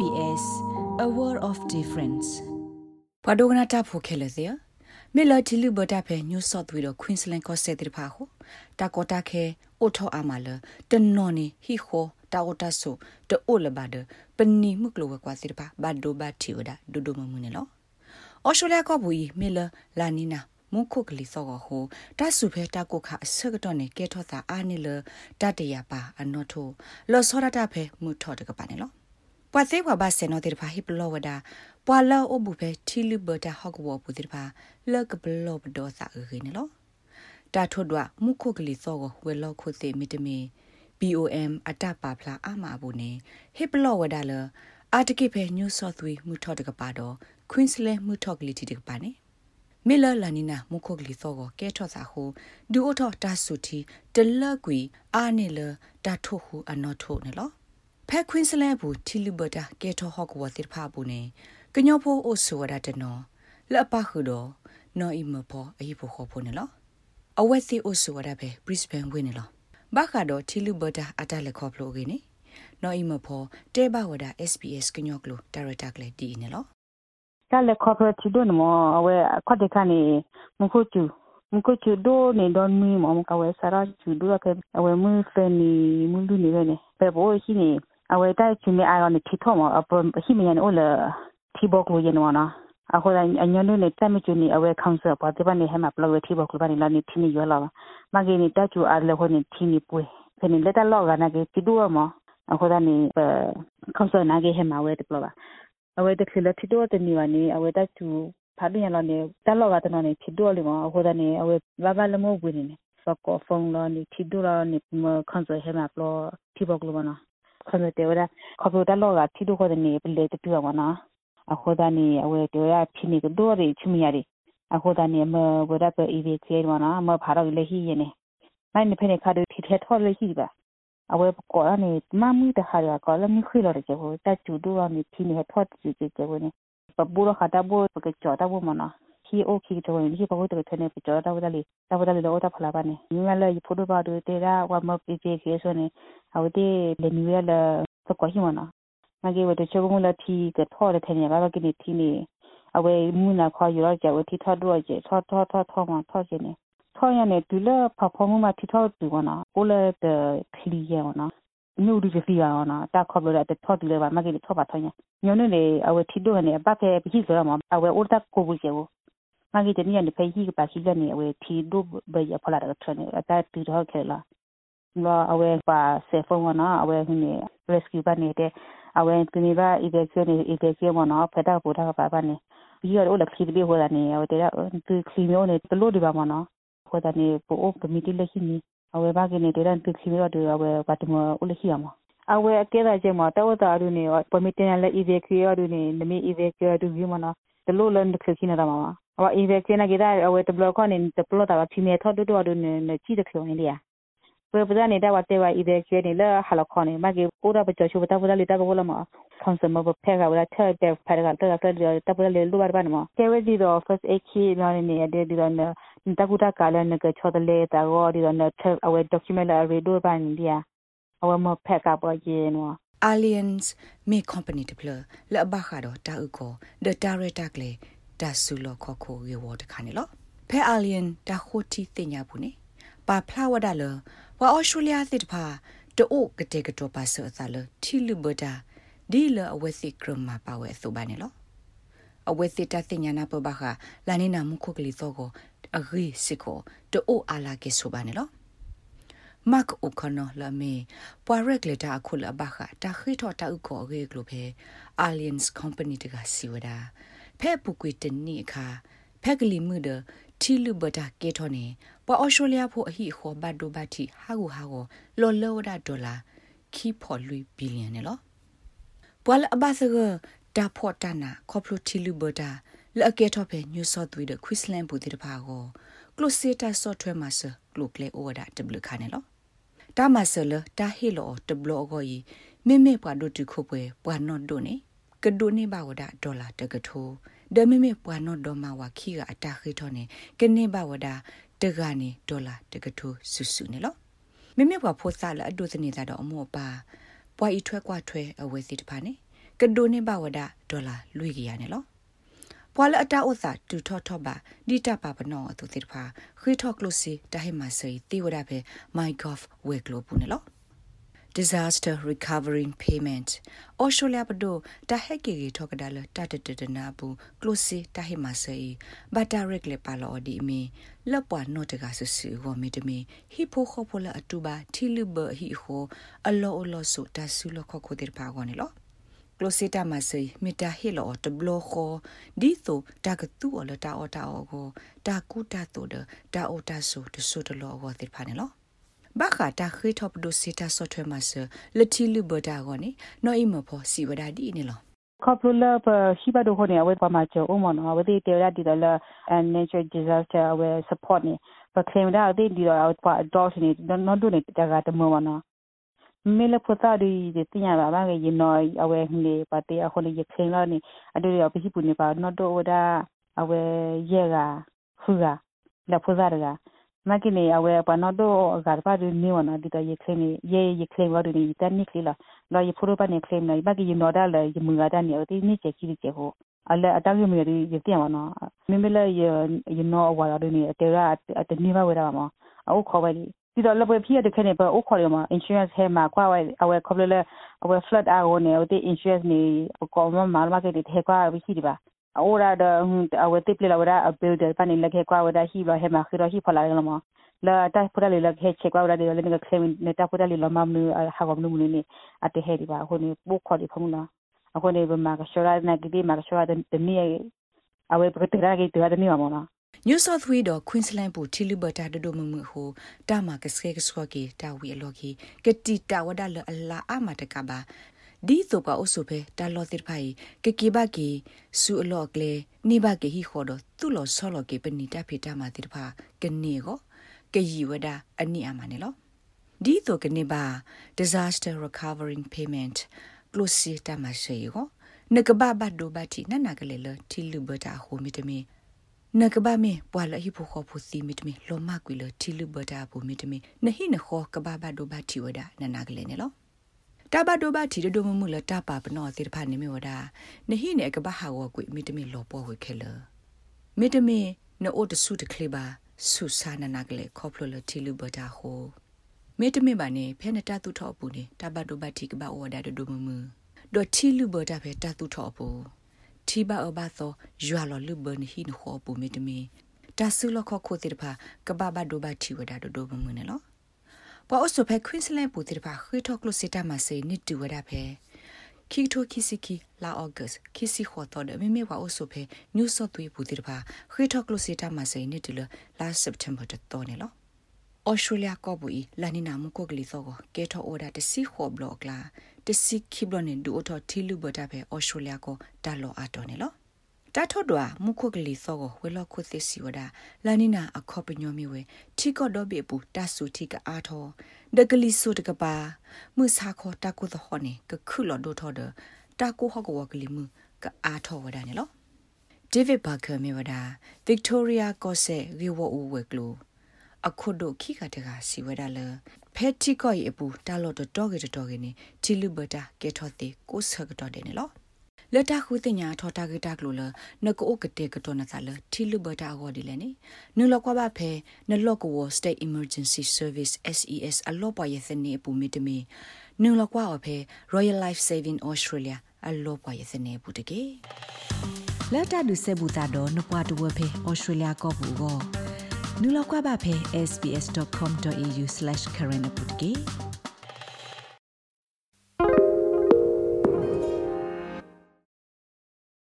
SBS a world of difference ပဒိုဂနာတာဖိုခဲလစီမေလာတီလူဘတာဖဲညူဆော့သွေတော့ Queensland ကိုဆက်တိဖာဟိုတာကိုတာခဲအိုထောအမလတနော်နီဟီခိုတာအိုတာဆိုတိုလဘဒပနီမှုကလောကွာစီဖာဘဒိုဘတီဝဒဒူဒိုမမှုနေလောအော်ရှိုလျာကဘူီမေလာလာနီနာမုခုကလေးစောကဟိုတဆုဖဲတကုခအစကတော့နေကဲထောတာအာနေလတတရပါအနောထိုလောစောရတာဖဲမုထောတကပါနေလော ပွာသေးဘဘာစနောတေဖာဟိပလောဝဒါပွာလောအဘူဖဲထီလူဘတာဟောက်ဝပူတေဖာလကဘလောဘဒောစာအေနေလောတာထွတ်ဒွမုခုကလေးစောကဝဲလောခုစေမီတမီ BOM အတပါဖလာအမဘူးနေဟိပလောဝဒါလအာတကိဖဲညူဆော့သွီမုထောတကပါတော့ Queensland မုထောကလေးတီတကပါနေမေလလာနီနာမုခုကလီသောကိုကဲထော့စာဟုဒူအထောတာဆုတီတလကွီအာနေလတာထုဟုအနောထုနေလော ဖက်ခွင်းစလဲဘူးတီလူဘတာကဲထော့ဟော့ကဝတိဖာဘူးနေကညောဖိုးအိုဆူဝဒတနောလပခုတော့နော်အီမဖောအီဖို့ခေါ်ဖို့နေလောအဝက်စီအိုဆူဝဒပဲ Brisbane ဝင်နေလောဘာခါတော့တီလူဘတာအတလက်ခေါ်ဖလို့ကနေနော်အီမဖောတဲဘဝဒ SBS ကညောကလိုဒါရတာကလေးတီနေလောကလည်း cooperative တို့မအဝဲခွတ်တခါနေမခုချူမခုချူဒိုနေတော့မီမမကဝဲစရာချူဒိုကအဝဲမူဖနီမူလူနေပဲနေပဲဘောရှိနေ အဝဲတိုက်ချူမအာရနေထီထောမအပရှိမယန်အိုလာထီဘောကလိုယန်ဝနာအခုလည်းအညွန်းနေတက်မချူနေအဝဲကောင်ဆာပါတိပနေဟမပလောထီဘောကလိုပါနေလာနေထီနေရောလာမဂေနေတက်ချူအားလည်းဟိုနေထီနေပွေဖနေလက်တလောကနာကေတီဒိုမအခုလည်းနေကောင်ဆာနာကေဟမဝဲတပလောပါအဝဲတခလထီတော့တနီဝနေအဝဲတချူဖာပြရလောနေတလောကတနနေထီတော့လေမဟိုဒနေအဝဲဘာဘာလမိုးဝင်နေစကောဖုံလောနေထီတော့လောနေမခန်းစဟဲမပလောထီဘောကလောမနာ ခန်းတဲ့ဝရခပတလောကထီတော့ခေါ်နေပလေတူရမနာအခုဒနေအဝဲတော့ရချီနေကတော့ရချီမရရီအခုဒနေမဝရပအီဗီချေမနာမဖာတော့လေဟီယနေနိုင်နေဖနေခါဒထီထဲထော်လေဟီပါအဝဲကောနေမမီတခါရကောလမီခွေလို့ကြဘူးတချူဒူကနေတီနေထော့ချူချူကြဘူးနေပဘူရခတာဘူပကကြောတာဘူမနာ ခီအိုခီတော့ဒီဘဘတကထနေပကြောတာဘူတလီတာဘူတလီတော့တာဖလာပါနေညမလဲဖိုတိုပါဒူတေရာဝမပီပီကေဆိုနေအဝတေလေနူရလသကောဟီမနာမကေဝတချိုးမလတီကထော့တဲ့ထနေဘာကိနေတီနေအဝဲမူနာခေါ်ရကြဝတီထော့တော့ကြထော့ထော့ထော့ထော့မထော့ချနေထောရနေဒူလဖဖမမတီထောတူဝနာကိုလေတခလီယောနာနူဒီဖီယောနာတာခေါ်လို့တဲ့ထောတူလေပါမကြီးထောပါထောညာညိုနေလေအဝတီဒိုနေဘကဲပိဆိုရမအဝဲအိုတာကိုဘူးကျေဝမကြီးတနည်းနေဖေးကြီးပါရှိတဲ့နေအဝဲတီဒိုဘေရ ဖလာတဲ့ထနေအတာတီတော့ခဲလာလောအဝဲပါဆေဖုန်းနာအဝဲဟင်းနေ rescue ပါနေတဲ့အဝဲသူနေပါ evacuate နေ evacuate မနော်ဖက်တာပူတာပါပါနေပြီးတော့လက်ခီပြီးဟိုတာနေဟိုတဲ့သူခီမျိုးနေတလို့ဒီပါမနော်ခွဒနေပိုကမီတီလက်ရှိနီအဝဲဘာကနေတရန်တိခိမရတူအဝဲဘာတမဥလရှိရမအဝဲအကဲတာကျမတောတာရူနေပမီတင်လက် EVQ ရူနေနမီ EVQ ရူဒီမနာတလို့လန်တခိနေတော့မှာ အဝ EVQ နာကြတဲ့အဝဲတဘလကနေတဘလတာဖီမေထော့တူတူရူနေကြည့်တဲ့ခုံနေလျာပပဇာနေတာဝတ်တဲ့ဝ EVQ နေလဟာလခေါနေမကေပိုးတာပချောချူပတာပဒါလီတာဘဝလမှာ consumer ဘဖဲကဝလာထက်တဲ့ဖဲကတက်တက်တက်ပလေလူဘာဘာနမကဲဝဒီတော့ first aid kit နော်နေနေတဲ့ဒီတော့တကူတာကလည်းငကချောတလေတာရောဒီတော့နဲ့အဝဲ document လာရေဒိုပိုင်းဒီယာအဝဲမဖက် ကပေါ်ကျင်းနော် Alliance me company de ple la ba kha do ta u ko the director kle da su lo kho kho ye wo de kha ne lo phe alien da khoti tinya bu ne pa phla wa da lo wa australia thit pha to o ka te ka to pa so sa lo thi lu bo da di lo awe si krum ma pa we so ba ne lo awe si ta tinya na pa ba kha la ni na mu kho kli so ko အဂိစစ်ကိုတိုးအားလာကေဆိုပါနေလို့မတ်အိုခနော်လာမေပွာရက်လက်တာခုလဘခတာခိထောတာဥကိုရေကလိုဖေ Alliance Company တကစီဝဒ ဖဲပုကွေတနိခါဖက်ကလီမှုဒတီလူဘတာကေထောနေပွာအော်စတြေးလျဖို့အဟိခောဘတ်ဒိုဘတ်တီဟာဂူဟာကိုလောလောဒဒေါ်လာခီဖော်လူဘီလီယံနော်ပွာလအဘဆဂတာဖော်တနာခေါပလိုတီလူဘတာလအကဲတော့ပဲညူဆော့သွေးတဲ့ခွစ်လန်ဘူးတဲ့ပါကိုကလိုစီတာဆော့ထွဲမှာဆကလိုကလေအိုဒါတဘလခါနေလောတာမဆလတာဟီလောတဘလောကိုယီမေမေပွားဒုတခုပွဲပွားနော်ဒိုနေ ကဒိုနေပါဝဒဒေါ်လာတကထိုးဒမေမေပွားနော်ဒေါ်မဝခီကအတာခိထောနေကနေပါဝဒတကနေဒေါ်လာတကထိုးဆူဆူနေလောမေမေပွားဖို့စားလာအဒုစနေတာတော့အမောပါပွားဤထွဲကွာထွဲအဝဲစီတပါနေကဒိုနေဘဝဒဒေါ်လာလွေကြီးရနေလောပွာလအတာဥသာတူထော့ထော့ပါဒီတပါပနောသူတိဖာခွေထော့ကလုစီတဟေမဆေတီဝဒဖေ my golf ဝေကလိုပူနေလော disaster recovering payment australia bdo ta heke ge thokada la ta ta ta na bu close ta he ma sai ba direct le pa lo di mi la pwa no ta ga su su go mi de mi hi pho kho pho la atu ba thi lu ba hi ho a lo o lo su ta su lo kho kho dir pa go ni lo ကလိုစီတာမဆေမီတာဟီလောတဘလခိုဒီဆိုတာကတူအလတာအတာအောကိုတာကူတာတိုဒတာအိုတာဆူတဆူတလောဝတိဖာနေလော ဘာခတာခိထောပဒိုစီတာဆော့ထွဲမဆလတီလူဘတာကိုနေနော်အိမဖို့စီဝဒဒီနေလော Kopula pa hiba do hone awe pa ma cho o mo no awe de te ra di la and nature disaster awe support ni pa claim da de di ra pa dot ni no do ni ta ga ta mo no me le phota di de tinya ba ba ge yin no awe ni pa te a hone ye claim la ni adu ya pa hi pu ni pa no do da awe ye ga hu ga la phota ga မကင်းနေအဝဲပနတော့ဂါပါဒနီဝနာဒီတယေခင်းယေယေခင်းဝရဒီတန်နိခလီလာလာယေဖူရပနေခလင်းနေဘကယေနော်ဒါလေယေမူဂါဒနီအတိနိချေခီချေဟိုအလဲအတောက်ရမရီယေပြန်မနော်မင်းမလဲယေယေနော်အဝါရဒီနေအတေရအတနိဘဝရမှာအခုခေါ်ပဲဒီတော့လပွဲဖြစ်တဲ့ခနေပေါ်အခုခေါ်ရမှာ insurance ဟဲမှာကွာဝဲအဝဲခေါ်လဲအဝဲ flood အားကိုနေအတိ insurance နေကောမမာမကတဲ့ဟဲကွာဝိရှိဒီပါ ora da awe tiple la ora a builder pani la ke kwa ora hi ba he ma khiro hi phala la ma la ta pura le la ke che kwa ora de le ne ke ne ta pura le la ma nu ha ga nu ne ate he di ba ho ne bu kho di phong na a ko ne ba ma ka shora na ki di ma ka shora de ni awe ba te ra ke te ra de ni ma na New South Wales တော့ Queensland ပူတီလီဘတာဒဒိုမမှုဟိုတာမကစကေကစခောကီတာဝီအလော်ကီကတိတာဝဒလအလာအမတကဘာ ဒီဆိုပါအဆုဖဲတာလောတိဖိုင်ကကေဘကီဆူအလော့ကလေနိဘကေဟီခေါ်တော့သူ့လောဆောလောကေပနီတာဖေတာမာတိဖာကနေကိုကယီဝဒအနိအမနေလောဒီဆိုကနေပါ disaster recovering payment close တာမရှိကိုနကဘာဘတ်ဒိုဘတိနနာကလေလတီလူဘတာဟိုမီတမီနကဘာမေပွာလဟိဖိုခေါဖူစီမီတမီလောမကွေလတီလူဘတာဘူမီတမီနဟိနခောကဘာဘတ်ဒိုဘတိဝဒနနာကလေနေလော တဘဒိုဘတီဒိုမမှုလတပါပနောတိဖာနေမီဝဒနဟိနေကဘဟာဝကွေမီတမီလောပေါ်ဝခဲလမီတမီနိုအိုတဆုတခလီပါဆုစာနနာကလေခေါပလိုလတီလူဘတာဟိုမီတမီပါနေဖဲနတတုထောပူနေတဘဒိုဘတီကဘဝဒဒိုမမှုဒေါ်တီလူဘတာဖဲတတုထောပူတီဘာအဘသောရွာလောလူဘနဟိနခောပူမီတမီတဆူလခခိုတိဖာကဘဘဒိုဘတီဝဒဒိုမမှုနေလော ပွာအဆုဖဲခွင်းစလဲပူတိဖာခွေထောကလုစတာမဆေနစ်တူဝဒဖဲခီတိုခီစီကီလာအော့ဂတ်ခီစီခေါ်တော့မမေဝါအဆုဖဲညူဆော့သွေးပူတိဖာခွေထောကလုစတာမဆေနစ်တူလလာစက်တမ်ဘာတတော်နေလောဩစတြေးလျကောဘူီလာနီနာမကိုကလီသောကဲထောအော်ဒါတစီခေါ်ဘလော့ကလာတစီခိဘလနေဒူအထောထီလူဘတာဖဲဩစတြေးလျကိုတာလောအတော်နေလော တာထော့ဒွာမုခုကလေးစောကိုဝဲလောခုသစ်စီဝဒလာနိနာအခေါပညောမီဝဲထီကော့တော့ဘေပူတဆူထီကအားထောဒကလီဆူတကပါမှုစာခေါ်တကုသဟောနေကခုလော်ဒိုထော်ဒတာကိုဟောကဝကလီမှုကအားထောဝဒနေလောဒေးဗစ်ဘာကာမီဝဒဗစ်တိုးရီယာကော့ဆေရီဝအိုဝဲကလိုအခုဒိုခိကတကစီဝဒလဖက်တီကော့ရအပူတာလော်တော့တော့ကေတော့ကေနေတီလူဘတာကေထော်တီကိုဆကတော့တယ်နေ လောလတခုတင်ညာထောတာကတကလိုလနကိုကတဲ့ကတော့နသလတီလူဘတာဟောဒီလေနေနလကွာဘဖဲနလော့ကို state emergency service SES အလောပွားရဲ့စနေပူမီတမီနလကွာအဖဲ Royal Life Saving Australia အလောပွားရဲ့စနေပူတကေလက်တာဒုစေဘူတာတော့နပွားတဝဖဲ Australia ကောပူကိုနူလောက်ကွာဘဖဲ sbs.com.au/current အပူတကေ